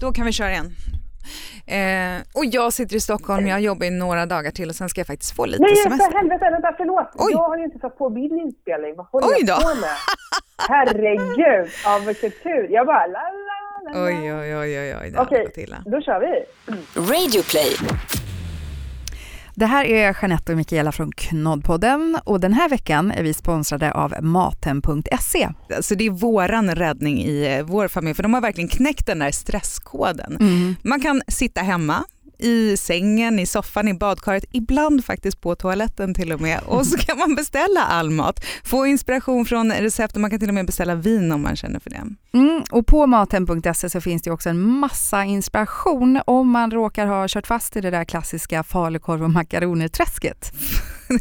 Då kan vi köra igen. Eh, och jag sitter i Stockholm, jag jobbar i några dagar till och sen ska jag faktiskt få lite Nej, semester. för helvete, vänta, förlåt. Oj. Jag har ju inte satt på bildinspelning. Vad håller Oj jag då. på med? Herregud, ja vilken tur. Jag bara la la la. la. Oj, oj, oj, oj, oj, Okej, gått illa. då kör vi. Radio play. Det här är Jeanette och Mikaela från Knoddpodden och den här veckan är vi sponsrade av Maten.se. Alltså det är våran räddning i eh, vår familj, för de har verkligen knäckt den där stresskoden. Mm. Man kan sitta hemma, i sängen, i soffan, i badkaret, ibland faktiskt på toaletten till och med. Och så kan man beställa all mat, få inspiration från recept och man kan till och med beställa vin om man känner för det. Mm, och på maten.se så finns det också en massa inspiration om man råkar ha kört fast i det där klassiska falukorv och makaroner-träsket.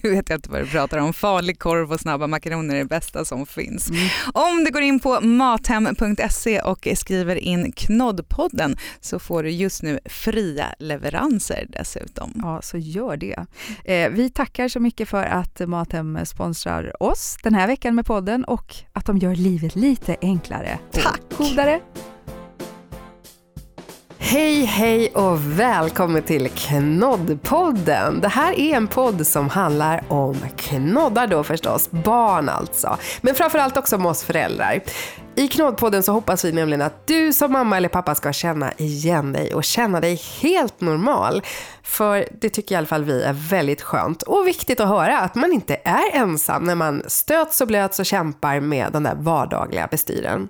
Nu vet jag inte vad du pratar om. Falukorv och snabba makaroner är det bästa som finns. Mm. Om du går in på mathem.se och skriver in knoddpodden så får du just nu fria leveranser dessutom. Ja, så gör det. Eh, vi tackar så mycket för att Mathem sponsrar oss den här veckan med podden och att de gör livet lite enklare och Tack. godare. Hej, hej och välkommen till Knoddpodden. Det här är en podd som handlar om knoddar då förstås, barn alltså. Men framförallt också om oss föräldrar. I Knoddpodden så hoppas vi nämligen att du som mamma eller pappa ska känna igen dig och känna dig helt normal. För det tycker i alla fall vi är väldigt skönt och viktigt att höra att man inte är ensam när man stöts och blöts och kämpar med de där vardagliga bestyren.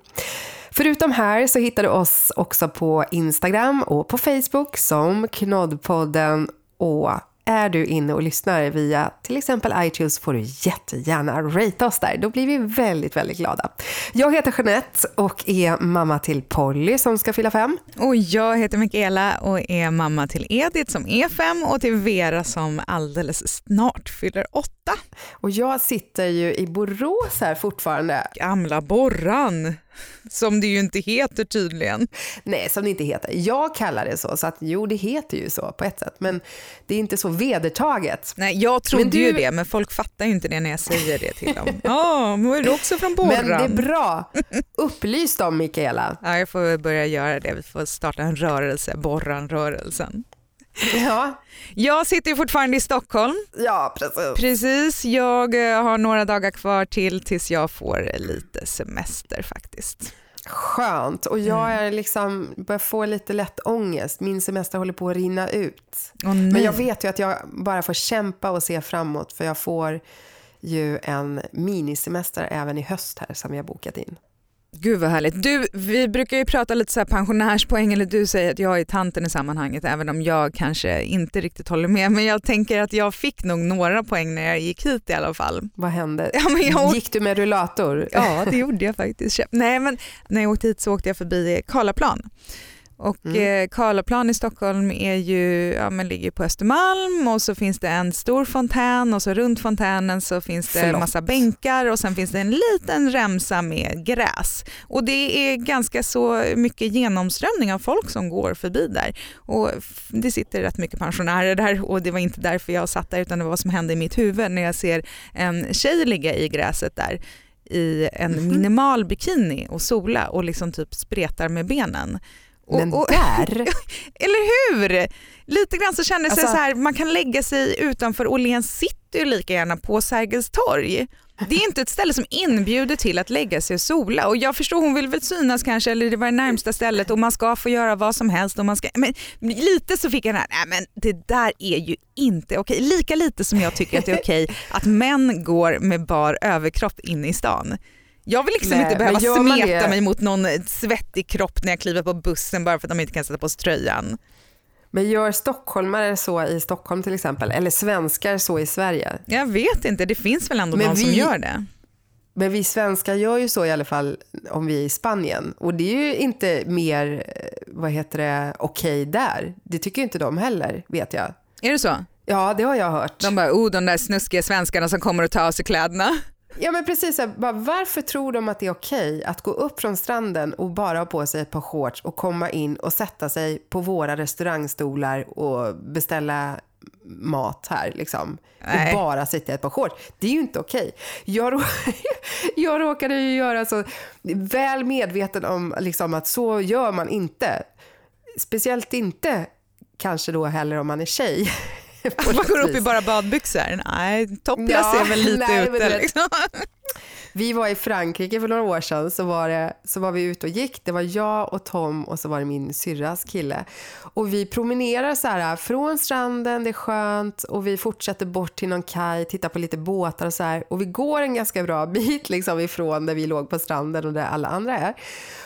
Förutom här så hittar du oss också på Instagram och på Facebook som Knoddpodden. Och är du inne och lyssnar via till exempel iTunes får du jättegärna rate oss där. Då blir vi väldigt, väldigt glada. Jag heter Jeanette och är mamma till Polly som ska fylla fem. Och jag heter Mikaela och är mamma till Edith som är fem och till Vera som alldeles snart fyller åtta. Och jag sitter ju i Borås här fortfarande. Gamla Borran, som det ju inte heter tydligen. Nej, som det inte heter. Jag kallar det så, så att jo, det heter ju så på ett sätt. Men det är inte så vedertaget. Nej, jag trodde Men du- ju det, men folk fattar ju inte det när jag säger det till dem. Ja, men är du också från Borran? Men det är bra. Upplys dem, Mikaela. Ja, jag får börja göra det. Vi får starta en rörelse, Borran-rörelsen. Ja, Jag sitter ju fortfarande i Stockholm. ja precis. Precis, jag eh, har några dagar kvar till tills jag får lite semester faktiskt. Skönt. Och jag är liksom, börjar få lite lätt ångest. Min semester håller på att rinna ut. Nej. Men jag vet ju att jag bara får kämpa och se framåt. För jag får ju en minisemester även i höst här som jag bokat in. Gud vad härligt. Du, vi brukar ju prata lite så här pensionärspoäng, eller du säger att jag är tanten i sammanhanget, även om jag kanske inte riktigt håller med. Men jag tänker att jag fick nog några poäng när jag gick hit i alla fall. Vad hände? Ja, men jag åkte, Gick du med rullator? ja det gjorde jag faktiskt. Nej, men när jag åkte hit så åkte jag förbi Karlaplan. Och Mm. eh, Karlaplan i Stockholm är ju, ja, men ligger på Östermalm och så finns det en stor fontän och så runt fontänen så finns det Förlåt. massa bänkar och sen finns det en liten remsa med gräs. Och det är ganska så mycket genomströmning av folk som går förbi där. Och det sitter rätt mycket pensionärer där och det var inte därför jag satt där utan det var vad som hände i mitt huvud när jag ser en tjej ligga i gräset där i en Mhm. minimal bikini och sola och liksom typ spretar med benen. Och, Men där? eller hur? Lite grann så kändes det Alltså- så här, man kan lägga sig utanför Åhléns city lika gärna på Sergels torg. Det är inte ett ställe som inbjuder till att lägga sig och sola och jag förstår hon vill väl synas kanske eller det var det närmsta stället och man ska få göra vad som helst och man ska, men lite så fick jag den här, nej men det där är ju inte okej. Lika lite som jag tycker att det är okej att män går med bar överkropp in i stan. Jag vill liksom Nej, inte behöva smeta mig mot någon svettig kropp när jag kliver på bussen bara för att de inte kan sätta på sig tröjan. Men gör stockholmare så i Stockholm till exempel? Eller svenskar så i Sverige? Jag vet inte, det finns väl ändå Men någon som vi- gör det. Men vi svenskar gör ju så i alla fall om vi är i Spanien. Och det är ju inte mer, eh, vad heter det, okej där. Det tycker ju inte de heller, vet jag. Är det så? Ja, det har jag hört. De bara, oh de där snuskiga svenskarna som kommer och tar av sig kläderna. Ja, men precis. Bara, varför tror de att det är okej att gå upp från stranden och bara ha på sig ett par shorts och komma in och sätta sig på våra restaurangstolar och beställa mat här liksom. Nej. Och bara sitta i ett par shorts. Det är ju inte okej. Jag, rå- jag råkade ju göra så väl medveten om liksom, att så gör man inte. speciellt inte kanske då heller om man är tjej. Man går upp i bara badbyxor. Nej, topless Ja, är väl lite nej, ute. Liksom. Vi var i Frankrike för några år sedan, så var, det, så var vi ute och gick. Det var jag och Tom och så var det min syrras kille. Och vi promenerar så här från stranden, det är skönt och vi fortsätter bort till någon kaj, tittar på lite båtar och så här. Och vi går en ganska bra bit liksom ifrån där vi låg på stranden och där alla andra är.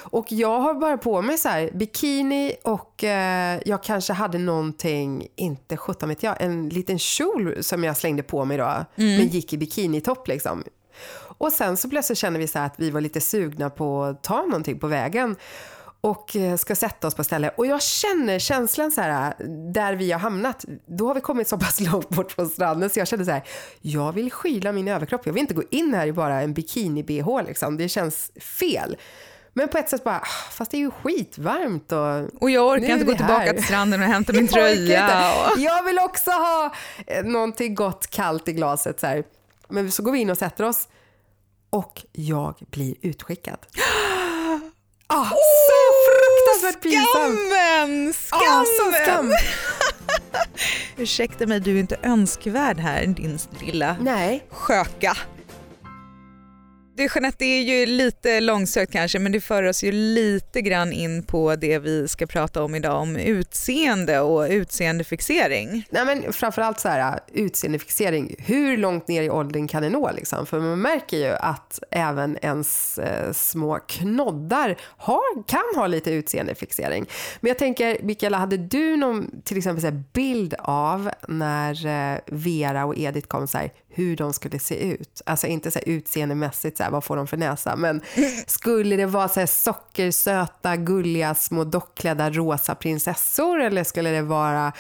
Och jag har bara på mig så här bikini och eh, jag kanske hade någonting, inte sjutton vet jag, en liten kjol som jag slängde på mig då, men gick i bikinitopp liksom. Och sen så plötsligt känner vi så här att vi var lite sugna på att ta någonting på vägen och eh, ska sätta oss på stället. Och jag känner känslan så här, där vi har hamnat, då har vi kommit så pass långt bort från stranden så jag kände så här, jag vill skyla min överkropp, jag vill inte gå in här i bara en bikini-bh liksom, det känns fel. Men på ett sätt bara, ah, fast det är ju skitvarmt och Och jag orkar inte gå vi tillbaka här. till stranden och hämta min jag tröja. Och... Jag vill också ha eh, någonting gott kallt i glaset. Så här. Men så går vi in och sätter oss och jag blir utskickad. Ah, så fruktansvärt pinsamt! Skammen! Ah, Skammen! så skam. Ursäkta mig, du är inte önskvärd här, din lilla Nej, sköka. Du Jeanette, det är ju lite långsökt kanske men det för oss ju lite grann in på det vi ska prata om idag om utseende och utseendefixering. Nej men framförallt så här, utseendefixering. Hur långt ner i åldern kan det nå? Liksom? För man märker ju att även ens eh, små knoddar har, kan ha lite utseendefixering. Men jag tänker, Mikaela, hade du någon till exempel så här, bild av när eh, Vera och Edith kom så här, hur de skulle se ut? Alltså inte så här utseendemässigt, så här, vad får de för näsa? Men skulle det vara så här sockersöta, gulliga, små dockklädda rosa prinsessor? Eller skulle det vara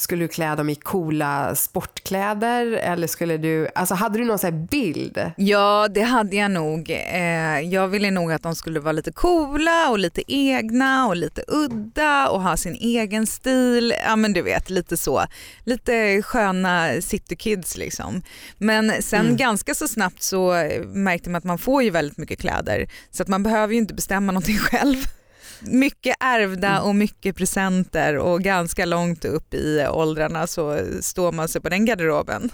skulle du klä dem i coola sportkläder? Eller skulle du, alltså hade du någon sån bild? Ja, det hade jag nog. Eh, jag ville nog att de skulle vara lite coola och lite egna och lite udda och ha sin egen stil. Ja men du vet, lite så. Lite sköna citykids liksom. Men sen ganska så snabbt så märkte man att man får ju väldigt mycket kläder så att man behöver ju inte bestämma någonting själv. Mycket ärvda och mycket presenter och ganska långt upp i åldrarna så står man sig på den garderoben.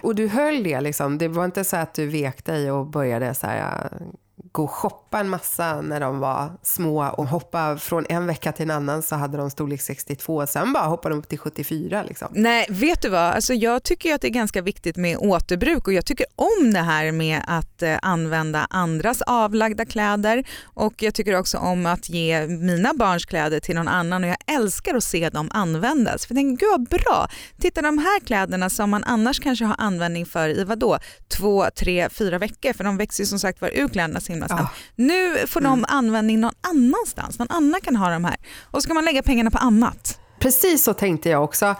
Och du höll det liksom? Det var inte så att du vek dig och började så här, äh, gå och shoppa en massa när de var små och hoppa från en vecka till en annan så hade de storlek 62 och sen bara hoppade de upp till 74 liksom. Nej, vet du vad? Alltså jag tycker att det är ganska viktigt med återbruk och jag tycker om det här med att eh, använda andras avlagda kläder och jag tycker också om att ge mina barns kläder till någon annan och jag älskar att se dem användas. För jag tänker, gud vad bra. Titta de här kläderna som man annars kanske har användning för i vadå? Två, tre, fyra veckor för de växer ju som sagt var ur kläderna så himla snabbt. Nu får de användning någon annanstans, någon annan kan ha de här och så ska man lägga pengarna på annat. Precis så tänkte jag också.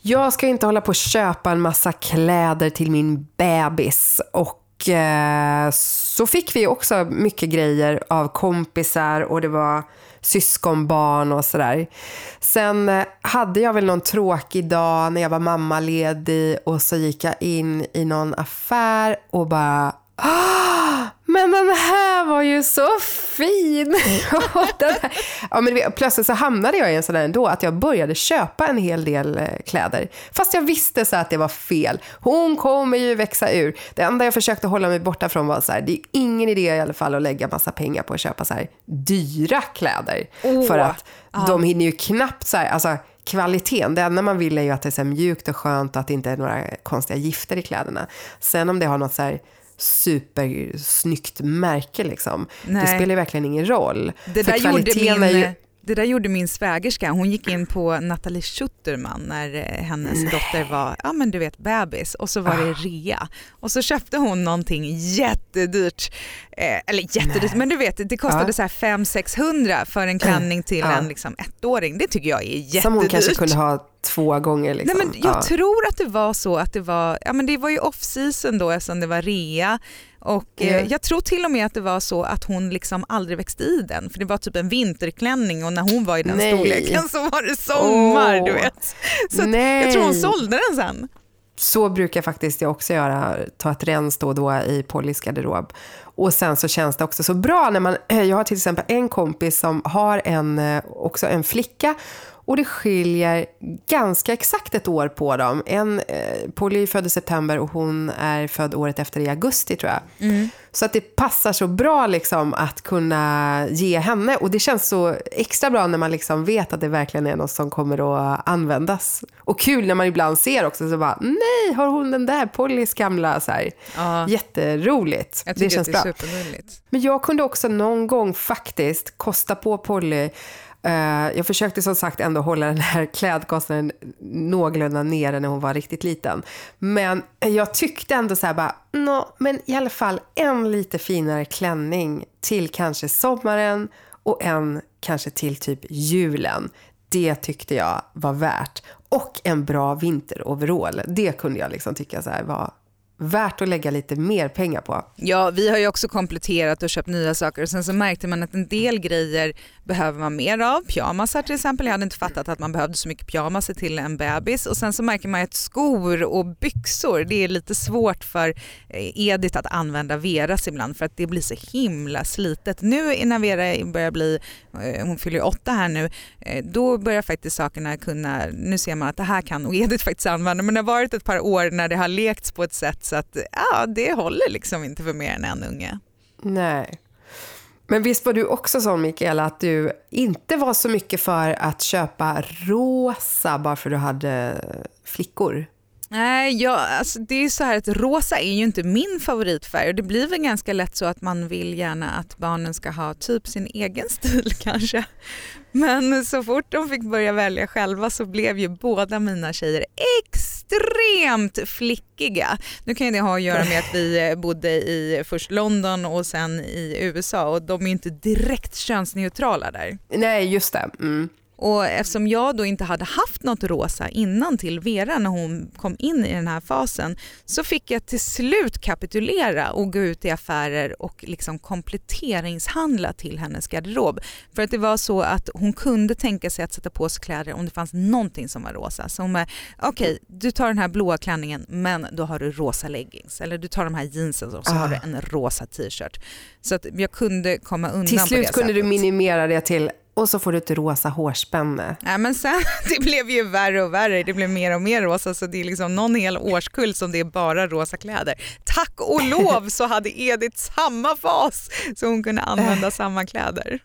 Jag ska inte hålla på och köpa en massa kläder till min bebis. Och eh, så fick vi också mycket grejer av kompisar och det var syskonbarn och sådär. Sen eh, hade jag väl någon tråkig dag när jag var mammaledig och så gick jag in i någon affär och bara "Ah, men den här var ju så fin! Ja, men plötsligt så hamnade jag i en sån där ändå, att jag började köpa en hel del eh, kläder. Fast jag visste så att det var fel. Hon kommer ju växa ur. Det enda jag försökte hålla mig borta från var så här, det är ingen idé i alla fall att lägga massa pengar på att köpa så här dyra kläder. Åh, För att de hinner ju knappt så här, alltså kvaliteten, det enda man vill är ju att det är så mjukt och skönt och att det inte är några konstiga gifter i kläderna. Sen om det har något så här supersnyggt märke liksom, det Nej. spelar verkligen ingen roll. Det där, gjorde min, ju- det där gjorde min svägerska. Hon gick in på Nathalie Schutterman när eh, hennes dotter var ja, men du vet, bebis och så var det Ah. rea. Och så köpte hon någonting jättedyrt. Eh, eller jättedyrt, men du vet det kostade Ja. så här 500-600 för en klänning till Ja. en liksom, ettåring. Det tycker jag är jättedyrt. Som hon kanske kunde ha två gånger. Liksom. Nej, men jag Ja. tror att det var så att det var, ja men det var ju off-season då eftersom det var rea och eh, Ja. jag tror till och med att det var så att hon liksom aldrig växte i den för det var typ en vinterklänning och när hon var i den Nej. storleken så var det sommar Åh. du vet. Så jag tror hon sålde den sen. Så brukar faktiskt jag också göra, ta ett rens då och då i Pollys garderob. Och sen så känns det också så bra när man, jag har till exempel en kompis som har en, eh, också en flicka och det skiljer ganska exakt ett år på dem. En, eh, Polly är född i september och hon är född året efter i augusti tror jag. Mm. Så att det passar så bra liksom att kunna ge henne. Och det känns så extra bra när man liksom vet att det verkligen är något som kommer att användas. Och kul när man ibland ser också så bara, nej, har hon den där Pollys gamla så här. Ja. Jätteroligt. Jag det känns att det är bra. Men jag kunde också någon gång faktiskt kosta på Polly Eh, jag försökte som sagt ändå hålla den här klädkostnaden någorlunda nere när hon var riktigt liten. Men jag tyckte ändå så här bara, no, men i alla fall en lite finare klänning till kanske sommaren och en kanske till typ julen. Det tyckte jag var värt. Och en bra vinteroverall. Det kunde jag liksom tycka så här var värt att lägga lite mer pengar på. Ja, vi har ju också kompletterat och köpt nya saker och sen så märkte man att en del grejer behöver man mer av. Pyjamasar till exempel. Jag hade inte fattat att man behövde så mycket pyjamasar till en bebis och sen så märker man att skor och byxor, det är lite svårt för eh, Edith att använda Veras ibland för att det blir så himla slitet. Nu när Vera börjar bli, eh, hon fyller ju åtta här nu, eh, då börjar faktiskt sakerna kunna, nu ser man att det här kan och Edith faktiskt använda men det har varit ett par år när det har lekts på ett sätt så att ja, det håller liksom inte för mer än en unge. Nej. Men visst var du också sån Mikaela att du inte var så mycket för att köpa rosa bara för att du hade eh, flickor? Nej, jag, alltså det är så här att rosa är ju inte min favoritfärg och det blir väl ganska lätt så att man vill gärna att barnen ska ha typ sin egen stil kanske. Men så fort de fick börja välja själva så blev ju båda mina tjejer ex extremt flickiga. Nu kan ju det ha att göra med att vi eh, bodde i först London och sen i USA och de är inte direkt könsneutrala där. Nej, just det. Mm. Och eftersom jag då inte hade haft något rosa innan till Vera när hon kom in i den här fasen så fick jag till slut kapitulera och gå ut i affärer och liksom kompletteringshandla till hennes garderob. För att det var så att hon kunde tänka sig att sätta på sig kläder om det fanns någonting som var rosa. Så hon bara, okej okay, du tar den här blåa klänningen men då har du rosa leggings. Eller du tar de här jeansen och så Ah. har du en rosa t-shirt. Så att jag kunde komma undan Till på slut det kunde du sättet. minimera det till och så får du ett rosa hårspänne. Nej, men sen, det blev ju värre och värre, det blev mer och mer rosa så det är liksom någon hel årskull som det är bara rosa kläder. Tack och lov så hade Edith samma fas så hon kunde använda samma kläder.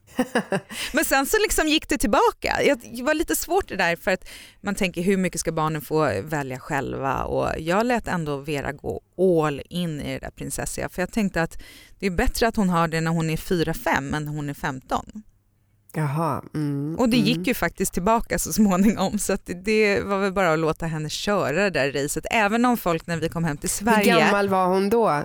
Men sen så liksom gick det tillbaka. Det var lite svårt det där för att man tänker hur mycket ska barnen få välja själva och jag lät ändå Vera gå all in i det där prinsessiga för jag tänkte att det är bättre att hon har det när hon är 4-5 än när hon är 15. Jaha. Mm, Och det mm. gick ju faktiskt tillbaka så småningom så det- var väl bara att låta henne köra det där racet. Även om folk när vi kom hem till Hur Sverige, gammal var hon då?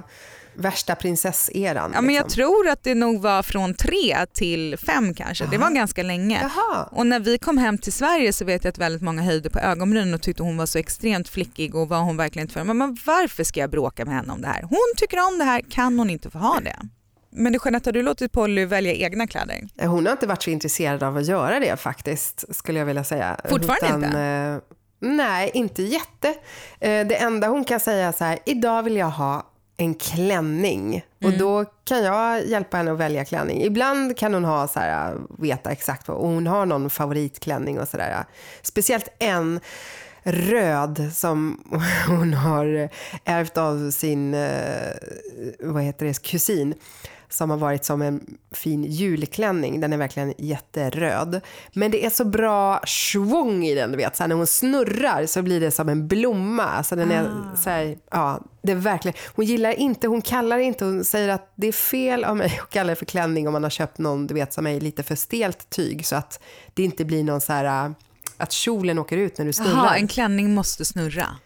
Värsta prinsesseran? ja, men jag liksom. tror att det nog var från tre till fem kanske. Det var ganska länge. Jaha. Och när vi kom hem till Sverige så vet jag att väldigt många höjde på ögonbrynen och tyckte hon var så extremt flickig och var hon verkligen inte för. Men varför ska jag bråka med henne om det här? Hon tycker om det här, kan hon inte få ha det? Men Jeanette, har du låtit Polly välja egna kläder? Hon har inte varit så intresserad av att göra det faktiskt, skulle jag vilja säga. Fortfarande inte? eh, nej, inte jätte. Eh, det enda hon kan säga är så här, idag vill jag ha en klänning. Och Mm. då kan jag hjälpa henne att välja klänning. Ibland kan hon ha så här, veta exakt vad, och hon har någon favoritklänning och sådär. Speciellt en röd som hon har ärvt av sin eh, vad heter det, kusin som har varit som en fin julklänning. Den är verkligen jätteröd. Men det är så bra svung i den, du vet. Så när hon snurrar så blir det som en blomma. Alltså den är så här, ja, det är verkligen. Hon gillar inte, hon kallar inte, hon säger att det är fel av mig att kalla det för klänning om man har köpt någon, du vet, som är lite för stelt tyg så att det inte blir någon så här att kjolen åker ut när du snurrar. Jaha, en klänning måste snurra.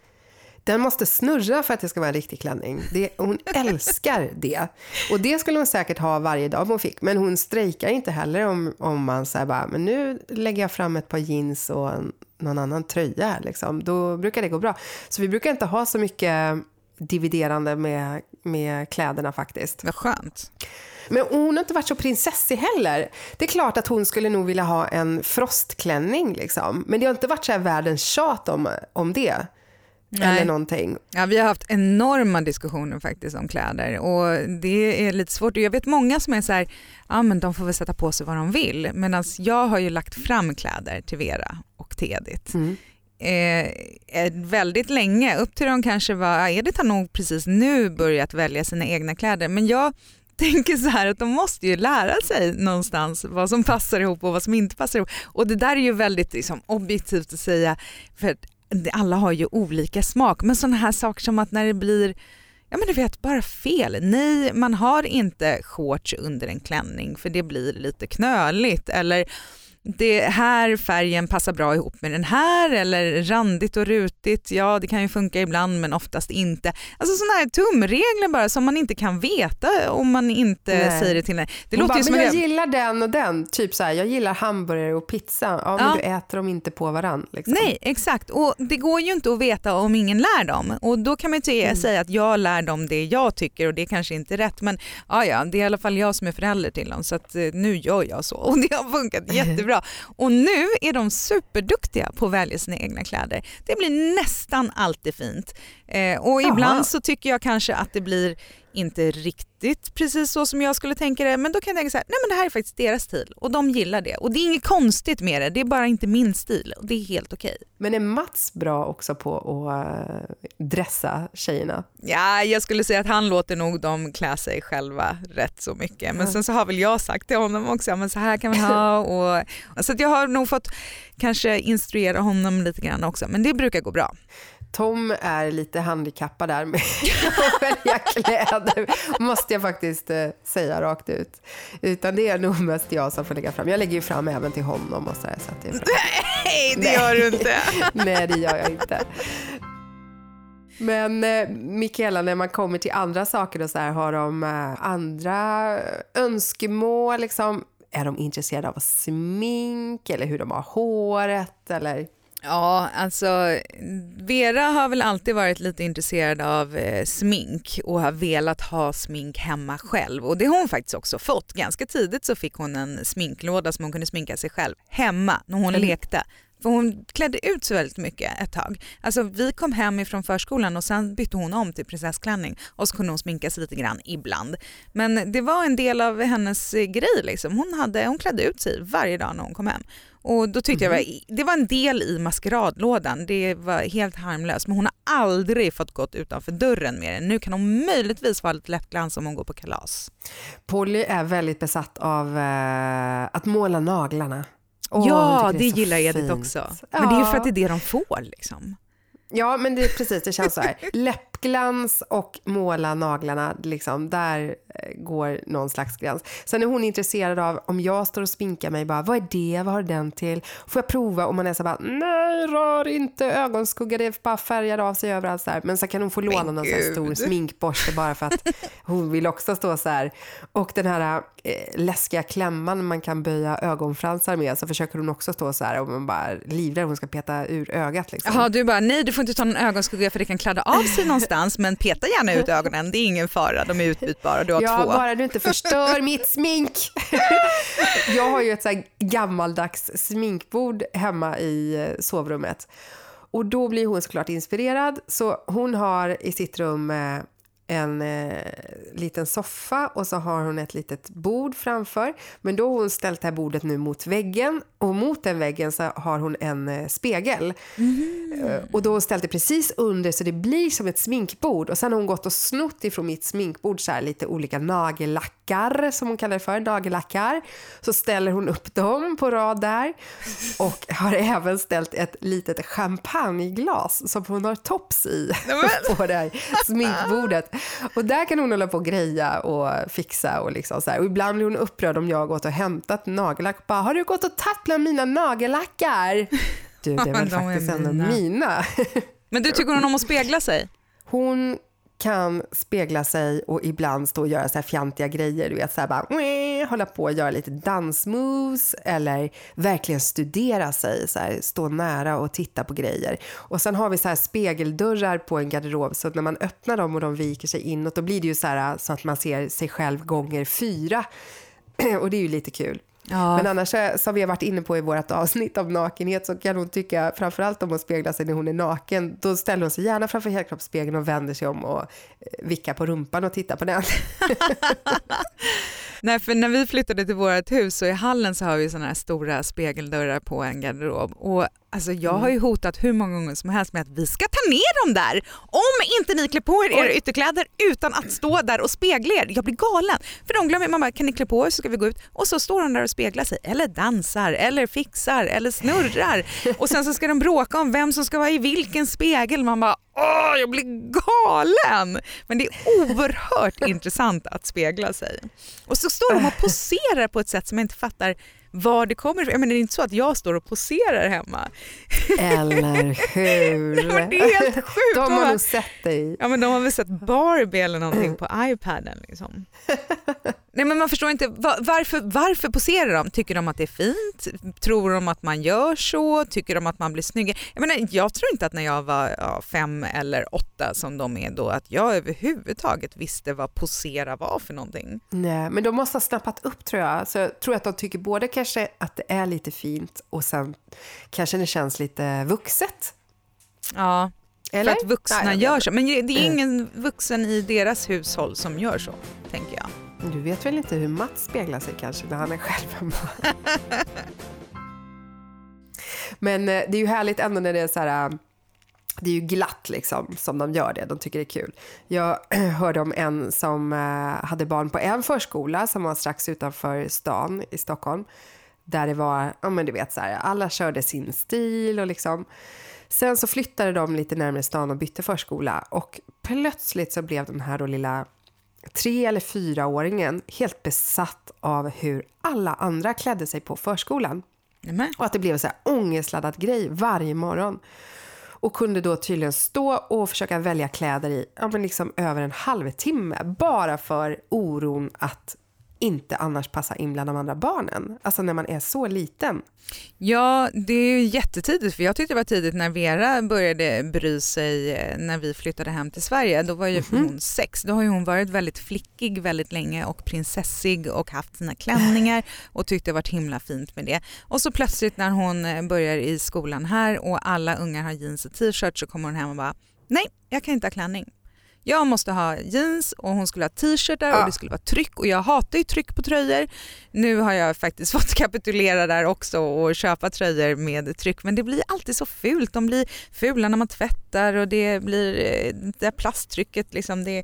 Den måste snurra för att det ska vara en riktig klänning. Det, hon älskar det. Och det skulle hon säkert ha varje dag om hon fick. Men hon strejkar inte heller om, om man säger bara, men nu lägger jag fram ett par jeans och en, någon annan tröja liksom. Då brukar det gå bra. Så vi brukar inte ha så mycket dividerande med, med kläderna faktiskt. Vad skönt. Men hon har inte varit så prinsessig heller. Det är klart att hon skulle nog vilja ha en frostklänning liksom. Men det har inte varit så här världens tjat om, om det. Nej. eller någonting. Ja, vi har haft enorma diskussioner faktiskt om kläder och det är lite svårt. Jag vet många som är så här, ja men de får väl sätta på sig vad de vill. Medan jag har ju lagt fram kläder till Vera och till Edith. Mm. Eh, eh, väldigt länge, upp till de kanske var, Edith har nog precis nu börjat välja sina egna kläder men jag tänker så här att de måste ju lära sig någonstans vad som passar ihop och vad som inte passar ihop. Och det där är ju väldigt liksom, objektivt att säga för alla har ju olika smak men sådana här saker som att när det blir Ja men du vet, bara fel. Nej, man har inte shorts under en klänning för det blir lite knöligt. Eller det här färgen passar bra ihop med den här eller randigt och rutigt, ja det kan ju funka ibland men oftast inte. Alltså sådana här tumregler bara som man inte kan veta om man inte Nej. säger det till en. Det Hon låter bara, men jag jag- gillar den och den, typ så här, jag gillar hamburgare och pizza, ja men Ja. du äter dem inte på varann. Liksom. Nej, exakt. Och det går ju inte att veta om ingen lär dem. Och då kan man ju Mm. säga att jag lär dem det jag tycker och det kanske inte är rätt. Men ja, ja, det är i alla fall jag som är förälder till dem så att eh, nu gör jag så. Och det har funkat jättebra. Och nu är de superduktiga på att välja sina egna kläder. Det blir nästan alltid fint. Eh, och Jaha. ibland så tycker jag kanske att det blir inte riktigt precis så som jag skulle tänka det men då kan jag tänka så här, nej men det här är faktiskt deras stil och de gillar det och det är inget konstigt med det, det är bara inte min stil och det är helt okej. Men är Mats bra också på att eh, dressa tjejerna? Ja, jag skulle säga att han låter nog dem klä sig själva rätt så mycket. Men sen så har väl jag sagt till honom också, men så här kan man ha. Och, så jag har nog fått kanske instruera honom lite grann också, men det brukar gå bra. Tom är lite handikappad där med att välja kläder, måste jag faktiskt eh, säga rakt ut. Utan det är nog mest jag som får lägga fram. Jag lägger ju fram även till honom och så, där, så att det är. Nej, det gör du inte. Nej, det gör jag inte. Men eh, Mikaela, när man kommer till andra saker och så här, har de eh, andra önskemål? Liksom? Är de intresserade av smink eller hur de har håret? Eller? Ja, alltså Vera har väl alltid varit lite intresserad av eh, smink och har velat ha smink hemma själv och det har hon faktiskt också fått. Ganska tidigt så fick hon en sminklåda som hon kunde sminka sig själv hemma när hon lekte. För hon klädde ut sig väldigt mycket ett tag. Alltså vi kom hem ifrån förskolan och sen bytte hon om till prinsessklänning och så kunde hon sminka sig lite grann ibland. Men det var en del av hennes eh, grej liksom. Hon, hade, hon klädde ut sig varje dag när hon kom hem. Och då tyckte jag var, det var en del i maskeradlådan, det var helt harmlöst men hon har aldrig fått gått utanför dörren med den. Nu kan hon möjligtvis vara lite lättglans om hon går på kalas. Polly är väldigt besatt av eh, att måla naglarna. Hon ja, det, så gillar Edith fint. också. Men det är ju för Ja. att det är det de får liksom. Ja, men det precis, det känns så här. Läppglans och måla naglarna, liksom, där eh, går någon slags gräns. Sen är hon intresserad av om jag står och sminkar mig, bara, vad är det, vad har den till? Får jag prova? Och man är så bara, nej, rör inte ögonskugga, det bara färgar av sig överallt. Så här. Men så kan hon få låna någon så stor sminkborste bara för att hon vill också stå så här. Och den här eh, läskiga klämman man kan böja ögonfransar med, så försöker hon också stå så här och man bara livrädd hon ska peta ur ögat. Liksom. Jaha, du bara nej du får inte ta någon ögonskugga för det kan kladda av sig någonstans men peta gärna ut ögonen, det är ingen fara, de är utbytbara, du har Ja, två. bara du inte förstör mitt smink. jag har ju ett så här gammaldags sminkbord hemma i eh, sovrummet. Och då blir hon såklart inspirerad. Så hon har i sitt rum eh, en eh, liten soffa och så har hon ett litet bord framför. Men då har hon ställt det här bordet nu mot väggen och mot den väggen så har hon en eh, spegel. Eh, Och då har hon ställt det precis under så det blir som ett sminkbord. Och sen har hon gått och snott ifrån mitt sminkbord så här lite olika nagellackar som hon kallar det för, nagellackar. Så ställer hon upp dem på rad där. Och har även ställt ett litet champagneglas som hon har tops i på det här sminkbordet. Och där kan hon hålla på och greja och fixa och liksom så här. Och ibland blir hon upprörd om jag har gått och hämtat nagellack. Bara, har du gått och tagit bland mina nagellackar? Du, det är är faktiskt ändå mina. mina. Men du tycker hon om att spegla sig? Hon kan spegla sig och ibland stå och göra så här fjantiga grejer. Du vet, så här bara, hålla på och göra lite dansmoves eller verkligen studera sig, så här, stå nära och titta på grejer. Och sen har vi så här spegeldörrar på en garderob så att när man öppnar dem och de viker sig inåt då blir det ju så här så att man ser sig själv gånger fyra. Och det är ju lite kul. Ja. Men annars, som vi har varit inne på i vårt avsnitt om nakenhet, så kan hon tycka framförallt om hon speglar sig när hon är naken, då ställer hon sig gärna framför helkroppsspegeln och vänder sig om och eh, vickar på rumpan och tittar på den. Nej, för när vi flyttade till vårt hus så i hallen så har vi såna här stora spegeldörrar på en garderob och alltså jag har ju hotat hur många gånger som helst med att vi ska ta ner dem där om inte ni klär på er era ytterkläder utan att stå där och spegla er. Jag blir galen. För de glömmer, man bara kan ni klä på er så ska vi gå ut och så står de där och speglar sig eller dansar eller fixar eller snurrar och sen så ska de bråka om vem som ska vara i vilken spegel. Man bara åh jag blir galen. Men det är oerhört intressant att spegla sig. Och så står de och poserar på ett sätt som jag inte fattar var det kommer ifrån. Det är inte så att jag står och poserar hemma. Eller hur? Det är helt sjukt. De har nog sett dig. Ja men de har väl sett Barbie eller någonting på iPaden liksom. Nej men man förstår inte, va- varför, varför poserar de? Tycker de att det är fint? Tror de att man gör så? Tycker de att man blir snyggare? Jag, menar, jag tror inte att när jag var ja, fem eller åtta som de är då, att jag överhuvudtaget visste vad posera var för någonting. Nej, men de måste ha snappat upp tror jag. Så jag tror att de tycker både kanske att det är lite fint och sen kanske det känns lite vuxet. Ja, Eller? för att vuxna Nej, gör så. Men det är ingen vuxen i deras hushåll som gör så, tänker jag. Du vet väl inte hur Mats speglar sig kanske när han är själv hemma? Men eh, det är ju härligt ändå när det är så här... eh, Det är ju glatt liksom som de gör det, de tycker det är kul. Jag hörde om en som eh, hade barn på en förskola som var strax utanför stan i Stockholm. Där det var, ja men du vet så här, alla körde sin stil och liksom. Sen så flyttade de lite närmare stan och bytte förskola och plötsligt så blev den här då lilla tre eller fyraåringen helt besatt av hur alla andra klädde sig på förskolan. Nämen. Och att det blev en så här ångestladdad grej varje morgon. Och kunde då tydligen stå och försöka välja kläder i ja, men liksom över en halvtimme. Bara för oron att inte annars passa in bland de andra barnen. Alltså när man är så liten. Ja, det är ju jättetidigt för jag tyckte det var tidigt när Vera började bry sig eh, när vi flyttade hem till Sverige. Då var ju hon sex. Då har ju hon varit väldigt flickig väldigt länge och prinsessig och haft sina klänningar och tyckte det varit himla fint med det. Och så plötsligt när hon eh, börjar i skolan här och alla ungar har jeans och t-shirt så kommer hon hem och bara nej, jag kan inte ha klänning. Jag måste ha jeans och hon skulle ha t-shirtar Ja. och det skulle vara tryck och jag hatar ju tryck på tröjor. Nu har jag faktiskt fått kapitulera där också och köpa tröjor med tryck men det blir alltid så fult. De blir fula när man tvättar och det blir eh, det plasttrycket liksom det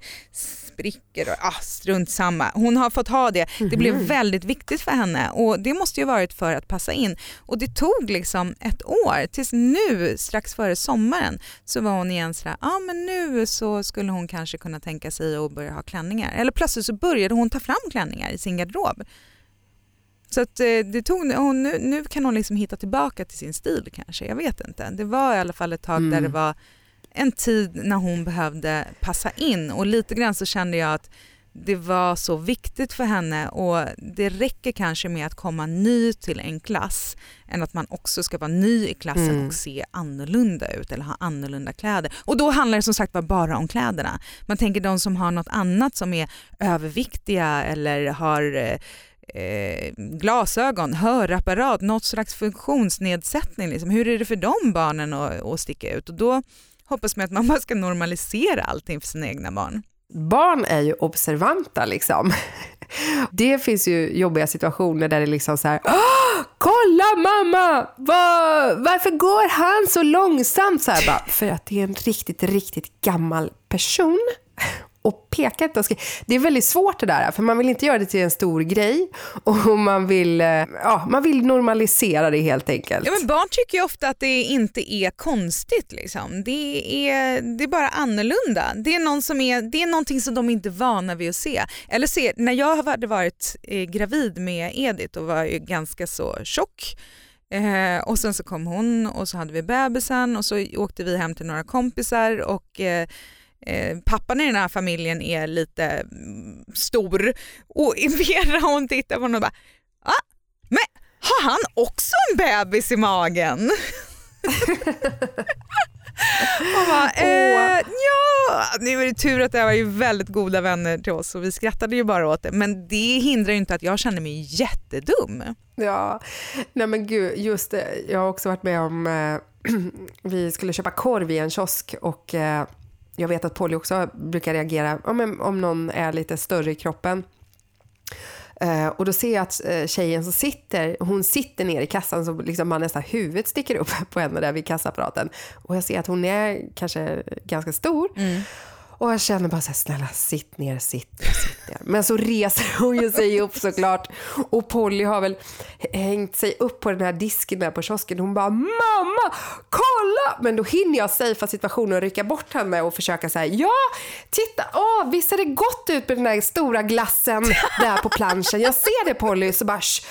spricker och ah, strunt samma. Hon har fått ha det. Det blev väldigt viktigt för henne och det måste ju varit för att passa in. Och det tog liksom ett år tills nu strax före sommaren så var hon igen sådär, ja ah, men nu så skulle hon kanske kunna tänka sig att börja ha klänningar. Eller plötsligt så började hon ta fram klänningar i sin garderob. Så att eh, det tog, nu, nu kan hon liksom hitta tillbaka till sin stil kanske, jag vet inte. Det var i alla fall ett tag där Mm. det var en tid när hon behövde passa in och lite grann så kände jag att det var så viktigt för henne och det räcker kanske med att komma ny till en klass än att man också ska vara ny i klassen Mm. och se annorlunda ut eller ha annorlunda kläder. Och då handlar det som sagt bara om kläderna. Man tänker de som har något annat som är överviktiga eller har eh, glasögon, hörapparat, något slags funktionsnedsättning. Liksom. Hur är det för de barnen att, att sticka ut? Och då hoppas man att man bara ska normalisera allting för sina egna barn. Barn är ju observanta liksom. Det finns ju jobbiga situationer där det liksom så här, "Åh, kolla mamma, Var, varför går han så långsamt? Så här, bara, för att det är en riktigt, riktigt gammal person. Och peka inte och skriver. Det är väldigt svårt det där, för man vill inte göra det till en stor grej. Och man vill, eh, ja, man vill normalisera det helt enkelt. Ja, men barn tycker ju ofta att det inte är konstigt. Liksom. Det, är, det är bara annorlunda. Det är, någon som är, det är någonting som de inte är vana vid att se. Eller se, när jag hade varit eh, gravid med Edith och var ju ganska så tjock eh, och sen så kom hon och så hade vi bebisen och så åkte vi hem till några kompisar och eh, Eh, pappan i den här familjen är lite mm, stor och Vera hon tittar på honom och bara ah, men har han också en bebis i magen? Och bara, eh, ja, nu är det tur att det var ju väldigt goda vänner till oss och vi skrattade ju bara åt det. Men det hindrar ju inte att jag känner mig jättedum. Ja, nej men gud, just det. Jag har också varit med om, eh, vi skulle köpa korv i en kiosk och eh, jag vet att Polly också brukar reagera om, om någon är lite större i kroppen. Eh, och då ser jag att eh, tjejen som sitter, hon sitter ner i kassan så liksom man nästan huvudet sticker upp på henne där vid kassaapparaten. Och jag ser att hon är kanske ganska stor. Mm. Och jag känner bara så här, snälla sitt ner, sitt ner, sitt ner. Men så reser hon ju sig upp såklart. Och Polly har väl hängt sig upp på den här disken där på kiosken. Hon bara, mamma, kolla! Men då hinner jag safea situationen och rycka bort henne och försöka säga, ja, titta, åh, visst ser det gott ut med den där stora glassen där på planschen. Jag ser det Polly. Så bara, Shh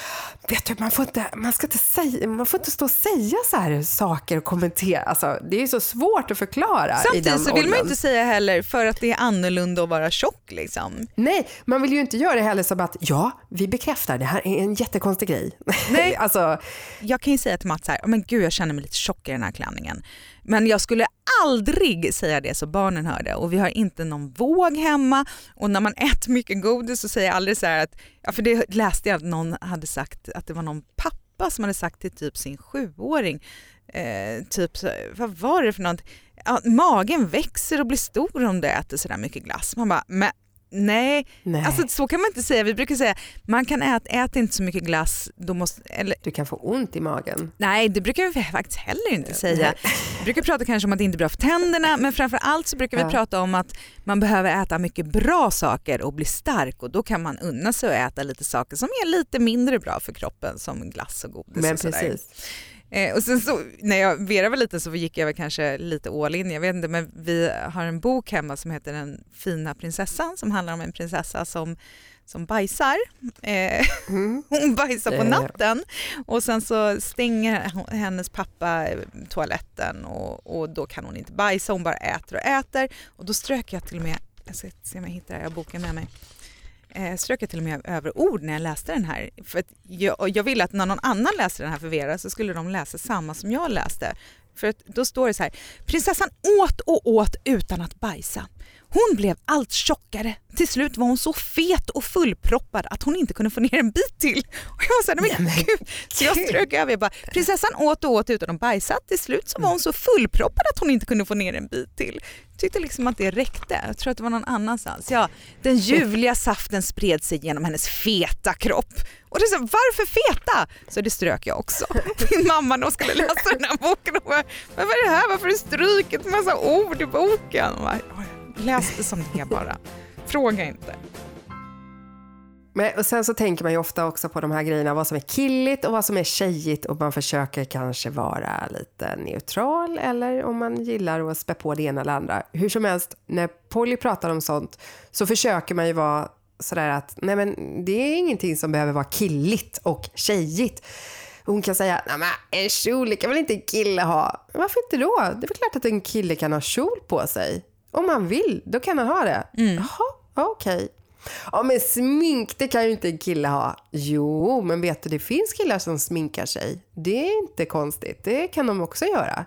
vet du, man får, inte, man, ska inte säga, man får inte stå och säga så här saker och kommentera. Alltså, det är så svårt att förklara i Samtidigt den så vill man inte säga heller för att det är annorlunda att vara tjock. Liksom. Nej, man vill ju inte göra det heller som att ja, vi bekräftar, det här är en jättekonstig grej. Nej. alltså, Jag kan ju säga till Mats här, men gud jag känner mig lite tjock i den här klänningen. Men jag skulle aldrig säga det så barnen hör det och vi har inte någon våg hemma. Och när man äter mycket godis så säger jag aldrig så här att, ja för det läste jag att någon hade sagt att det var någon pappa som hade sagt till typ sin sjuåring, eh, typ vad var det för något, ja, magen växer och blir stor om du äter sådär mycket glass. Man bara, men nej, nej. alltså så kan man inte säga. Vi brukar säga, man kan äta, äta inte så mycket glass, då måste, eller du kan få ont i magen. Nej, det brukar vi faktiskt heller inte säga. Vi brukar prata kanske om att det inte är bra för tänderna, men framför allt så brukar vi Ja. prata om att man behöver äta mycket bra saker och bli stark och då kan man unna sig att äta lite saker som är lite mindre bra för kroppen som glass och godis Men och sådär. precis. Eh, och sen så, när jag, Vera var liten så gick jag väl kanske lite all in, jag vet inte, men vi har en bok hemma som heter Den fina prinsessan som handlar om en prinsessa som, som bajsar. Eh, Mm. hon bajsar på ja. natten och sen så stänger hennes pappa eh, toaletten och, och då kan hon inte bajsa, hon bara äter och äter och då strök jag till och med, jag ska se om jag hittar det, jag har boken med mig, eh, strök jag till och med över ord när jag läste den här. För att jag, jag ville att när någon annan läste den här för Vera så skulle de läsa samma som jag läste. För att då står det så här, prinsessan åt och åt utan att bajsa. Hon blev allt tjockare. Till slut var hon så fet och fullproppad att hon inte kunde få ner en bit till. Och jag var så här, "Nej, men gud. Så jag strök över. Jag bara, prinsessan åt och åt utan att bajsa. Till slut så var hon så fullproppad att hon inte kunde få ner en bit till. Jag tyckte liksom att det räckte. Jag tror att det var någon annanstans. Ja, den ljuvliga saften spred sig genom hennes feta kropp. Och det är så, varför feta? Så det strök jag också. Min mamma när hon skulle läsa den här boken och bara, vad är det här? Varför har du strukit en massa ord i boken? Läs det som det är bara. Fråga inte. Men, och sen så tänker man ju ofta också på de här grejerna, vad som är killigt och vad som är tjejigt och man försöker kanske vara lite neutral eller om man gillar att spä på det ena eller andra. Hur som helst, när Polly pratar om sånt så försöker man ju vara sådär att nej men det är ingenting som behöver vara killigt och tjejigt. Hon kan säga, nej men en kjol kan väl inte en kille ha? Varför inte då? Det är väl klart att en kille kan ha kjol på sig. Om man vill, då kan han ha det. Jaha, okej. Ja men smink, det kan ju inte en kille ha. Jo, men vet du, det finns killar som sminkar sig. Det är inte konstigt. Det kan de också göra.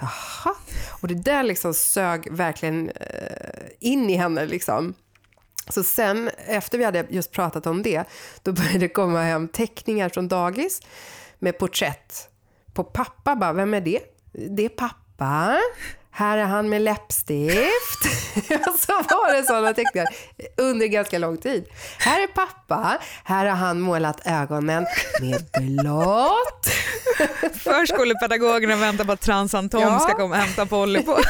Jaha. Och det där liksom sög verkligen eh, in i henne liksom. Så sen, efter vi hade just pratat om det, då började det komma hem teckningar från dagis med porträtt på pappa. Bara, vem är det? Det är pappa. Här är han med läppstift. Och så var det sådana teckningar under ganska lång tid. Här är pappa. Här har han målat ögonen med blått. Förskolepedagogerna väntar på att Trans-Anton Ja. ska komma och hämta Polly på, på.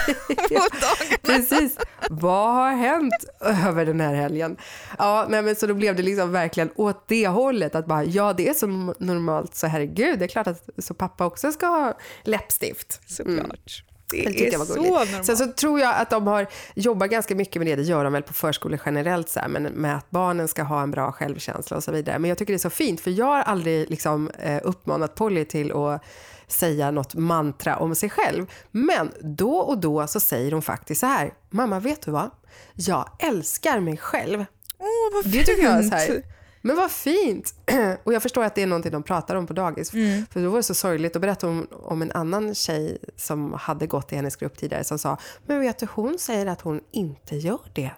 Precis. Vad har hänt över den här helgen? Ja, nej, men så då blev det liksom verkligen åt det hållet. Att bara, ja, det är så normalt, så herregud, det är klart att så pappa också ska ha läppstift. Såklart. Det är jag var så gulligt. normalt. Sen så tror jag att de har jobbat ganska mycket med det, det gör de väl på förskolor generellt, så här, men med att barnen ska ha en bra självkänsla och så vidare. Men jag tycker det är så fint, för jag har aldrig liksom, eh, uppmanat Polly till att säga något mantra om sig själv. Men då och då så säger hon faktiskt så här, mamma vet du vad? Jag älskar mig själv. Åh, vad Det tycker jag är så fint. här, Men vad fint! Och jag förstår att det är någonting de pratar om på dagis. Mm. För då var det så sorgligt. Då berättade hon om en annan tjej som hade gått i hennes grupp tidigare som sa, men vet du, hon säger att hon inte gör det.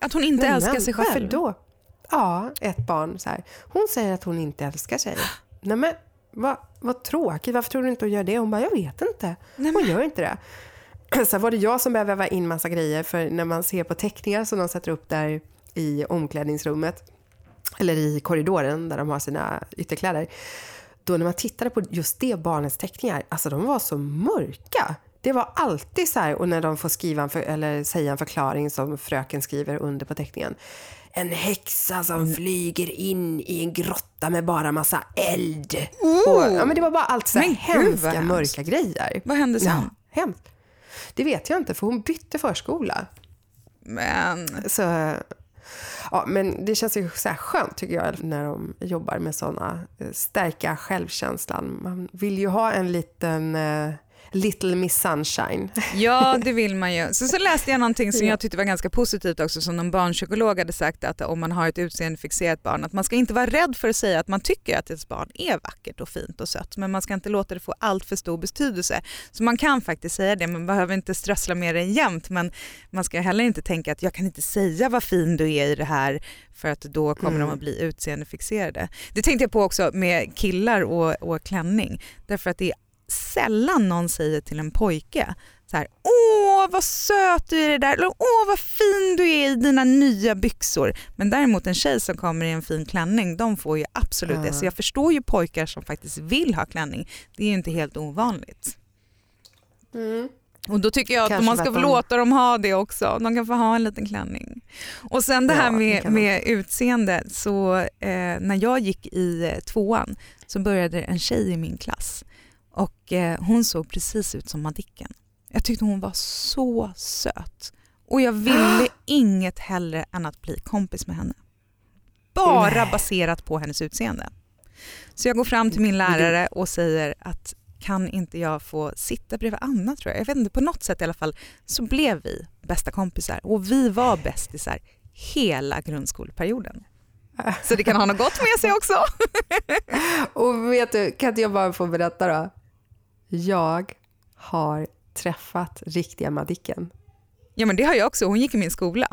Att hon inte Men, älskar sig Varför själv. då? Ja, ett barn så här. Hon säger att hon inte älskar sig. Nej men, vad, vad tråkigt. Varför tror du inte hon gör det? Hon bara, jag vet inte. Hon gör inte det. Sen var det jag som började väva in massa grejer. För när man ser på teckningar som de sätter upp där i omklädningsrummet. Eller i korridoren där de har sina ytterkläder. Då när man tittade på just det barnets teckningar, alltså de var så mörka. Det var alltid så här, och när de får skriva en för, eller säga en förklaring som fröken skriver under på teckningen. En häxa som flyger in i en grotta med bara massa eld. Och, ja, men det var bara allt så här Men gud, hemska, hemskt. mörka grejer. Vad hände sen? Ja, hemskt. Det vet jag inte, för hon bytte förskola. Men Så, ja, men det känns ju så här skönt tycker jag när de jobbar med sådana, eh, stärka självkänslan. Man vill ju ha en liten eh, Little Miss Sunshine. Ja, det vill man ju. Så, så läste jag någonting som jag tyckte var ganska positivt också som någon barnpsykolog hade sagt att om man har ett utseendefixerat barn att man ska inte vara rädd för att säga att man tycker att ens barn är vackert och fint och sött men man ska inte låta det få allt för stor betydelse. Så man kan faktiskt säga det, man behöver inte strössla med det jämt men man ska heller inte tänka att jag kan inte säga vad fin du är i det här för att då kommer de att bli utseendefixerade. Det tänkte jag på också med killar och, och klänning därför att det är sällan någon säger till en pojke så här, åh vad söt du är i det där, eller åh vad fin du är i dina nya byxor. Men däremot en tjej som kommer i en fin klänning, de får ju absolut det. Ja. Så jag förstår ju pojkar som faktiskt vill ha klänning. Det är ju inte helt ovanligt. Och då tycker jag att Kanske man ska få låta dem ha det också. De kan få ha en liten klänning. Och sen det Ja, här det med, med utseende, så eh, när jag gick i eh, tvåan så började en tjej i min klass och eh, hon såg precis ut som Madicken. Jag tyckte hon var så söt och jag ville inget hellre än att bli kompis med henne. Bara Nej. baserat på hennes utseende. Så jag går fram till min lärare och säger att kan inte jag få sitta bredvid Anna tror jag. Jag vet inte, på något sätt i alla fall så blev vi bästa kompisar och vi var bästisar hela grundskoleperioden. Så det kan ha något gott med sig också. Och vet du, kan inte jag bara få berätta då? Jag har träffat riktiga Madicken. Ja men det har jag också, hon gick i min skola.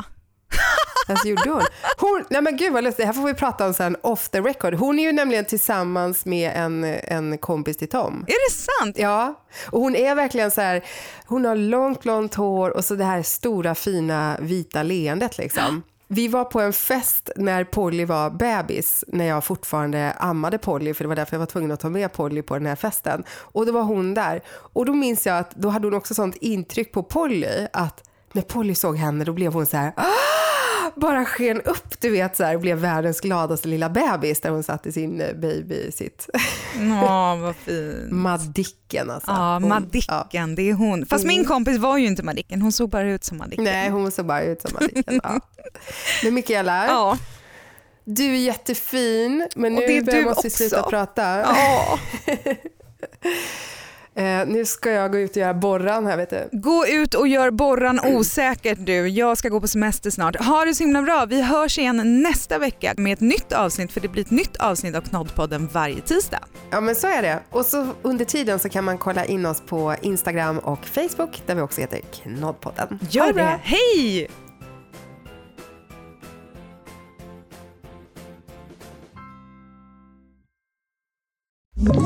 Alltså gjorde hon? hon nej men gud vad lustigt, det här får vi prata om sen off the record. Hon är ju nämligen tillsammans med en, en kompis till Tom. Är det sant? Ja, och hon är verkligen så här, hon har långt blont hår och så det här stora fina vita leendet liksom. Vi var på en fest när Polly var bebis, när jag fortfarande ammade Polly, för det var därför jag var tvungen att ta med Polly på den här festen. Och då var hon där. Och då minns jag att då hade hon också sånt intryck på Polly, att när Polly såg henne då blev hon så här, Aah! Bara sken upp, du vet, så här, blev världens gladaste lilla bebis där hon satt i sin eh, baby sitt. Ja, vad fint. Madicken alltså. Ja, Hon- ja. Madicken, det är hon. Fast min kompis var ju inte Madicken, hon såg bara ut som Madicken. Nej, hon såg bara ut som Madicken. Ja. Men Mikaela, Ja. du är jättefin, men nu är börjar- du måste vi sluta prata. ja. Eh, nu ska jag gå ut och göra borran här, vet du. Gå ut och gör borran osäkert du. Jag ska gå på semester snart. Ha det så himla bra. Vi hörs igen nästa vecka med ett nytt avsnitt för det blir ett nytt avsnitt av Knoddpodden varje tisdag. Ja, men så är det. Och så under tiden så kan man kolla in oss på Instagram och Facebook, där vi också heter Knoddpodden. Gör det. Hej! Ett